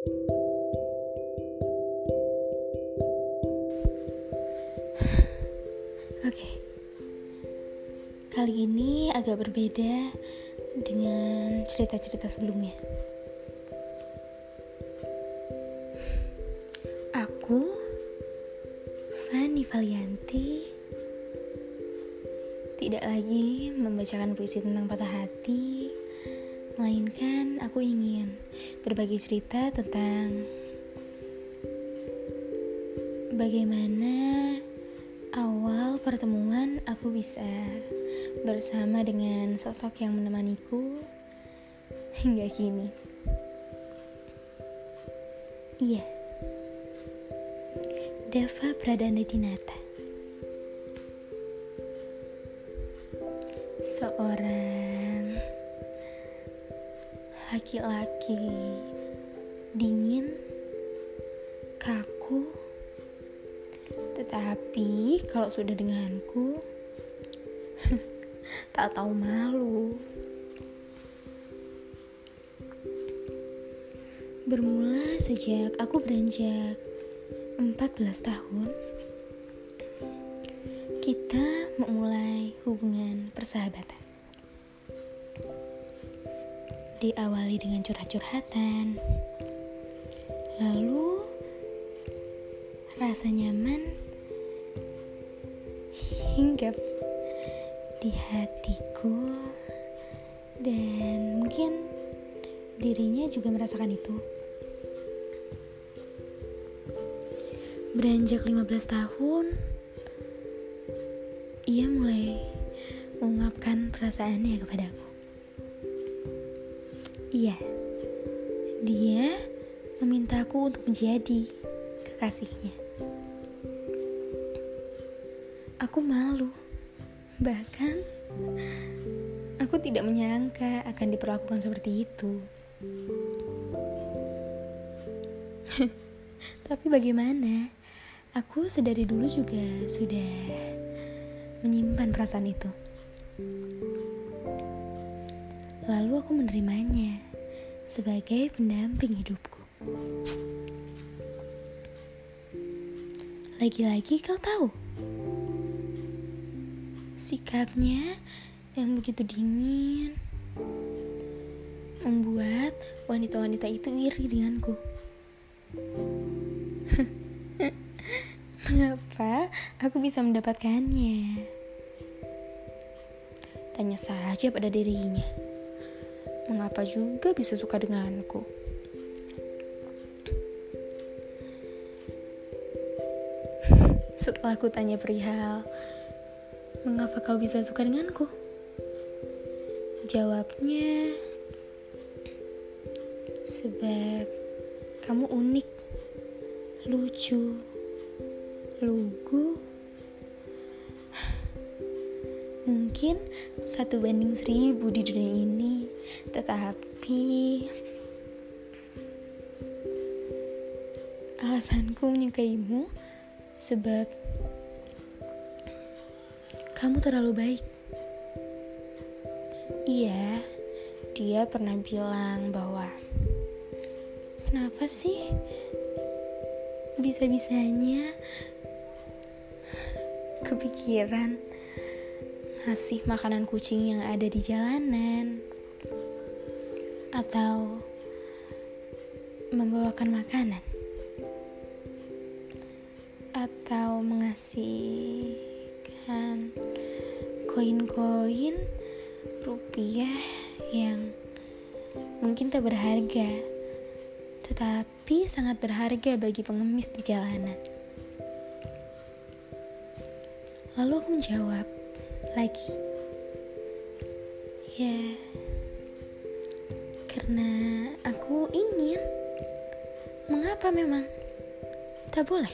Oke, kali ini agak berbeda dengan cerita-cerita sebelumnya. Aku, Fanny Valianti, tidak lagi membacakan puisi tentang patah hati, melainkan aku ingin berbagi cerita tentang bagaimana awal pertemuan aku bisa bersama dengan sosok yang menemaniku hingga kini. Iya. Deva Pradana Dinata. Seorang laki-laki dingin, kaku, tetapi kalau sudah denganku, tak tahu malu. Bermula sejak aku beranjak 14 tahun, kita memulai hubungan persahabatan. Diawali dengan curhat-curhatan, lalu rasa nyaman hinggap di hatiku dan mungkin dirinya juga merasakan itu. Beranjak 15 tahun, ia mulai mengungkapkan perasaannya kepadaku. Iya, dia memintaku untuk menjadi kekasihnya. Aku malu. Bahkan aku tidak menyangka akan diperlakukan seperti itu. Tapi bagaimana? Aku sedari dulu juga sudah menyimpan perasaan itu. Lalu aku menerimanya sebagai pendamping hidupku. Lagi-lagi kau tahu, Sikapnya yang begitu dingin membuat wanita-wanita itu iri denganku. Mengapa aku bisa mendapatkannya? Tanya saja pada dirinya. Mengapa juga bisa suka denganku? Setelah aku tanya perihal Mengapa kau bisa suka denganku? Jawabnya, sebab kamu unik, lucu, lugu. Mungkin satu banding seribu di dunia ini, tetapi alasanku menyukaimu sebab kamu terlalu baik. Iya, dia pernah bilang bahwa kenapa sih bisa-bisanya kepikiran ngasih makanan kucing yang ada di jalanan atau membawakan makanan atau mengasihkan koin-koin rupiah yang mungkin tak berharga, tetapi sangat berharga bagi pengemis di jalanan. Lalu aku menjawab lagi, ya, karena aku ingin. Mengapa memang tak boleh?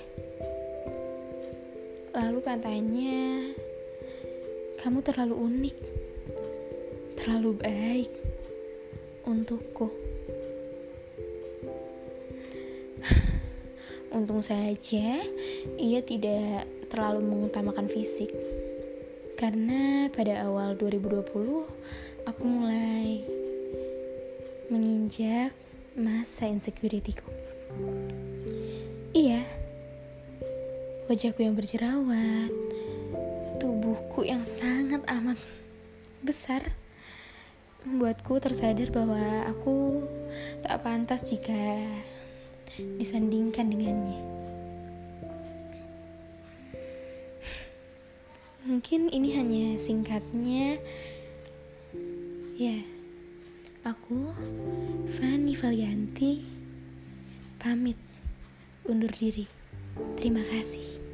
Lalu katanya, kamu terlalu unik, terlalu baik untukku. Untung saja ia tidak terlalu mengutamakan fisik. Karena pada awal 2020 aku mulai menginjak masa insecurityku. Iya, wajahku yang berjerawat, tubuhku yang sangat amat besar, membuatku tersadar bahwa aku tak pantas jika disandingkan dengannya. Mungkin ini hanya singkatnya. Ya, aku Fanny Valianti pamit undur diri. Terima kasih.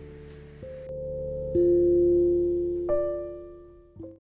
thank you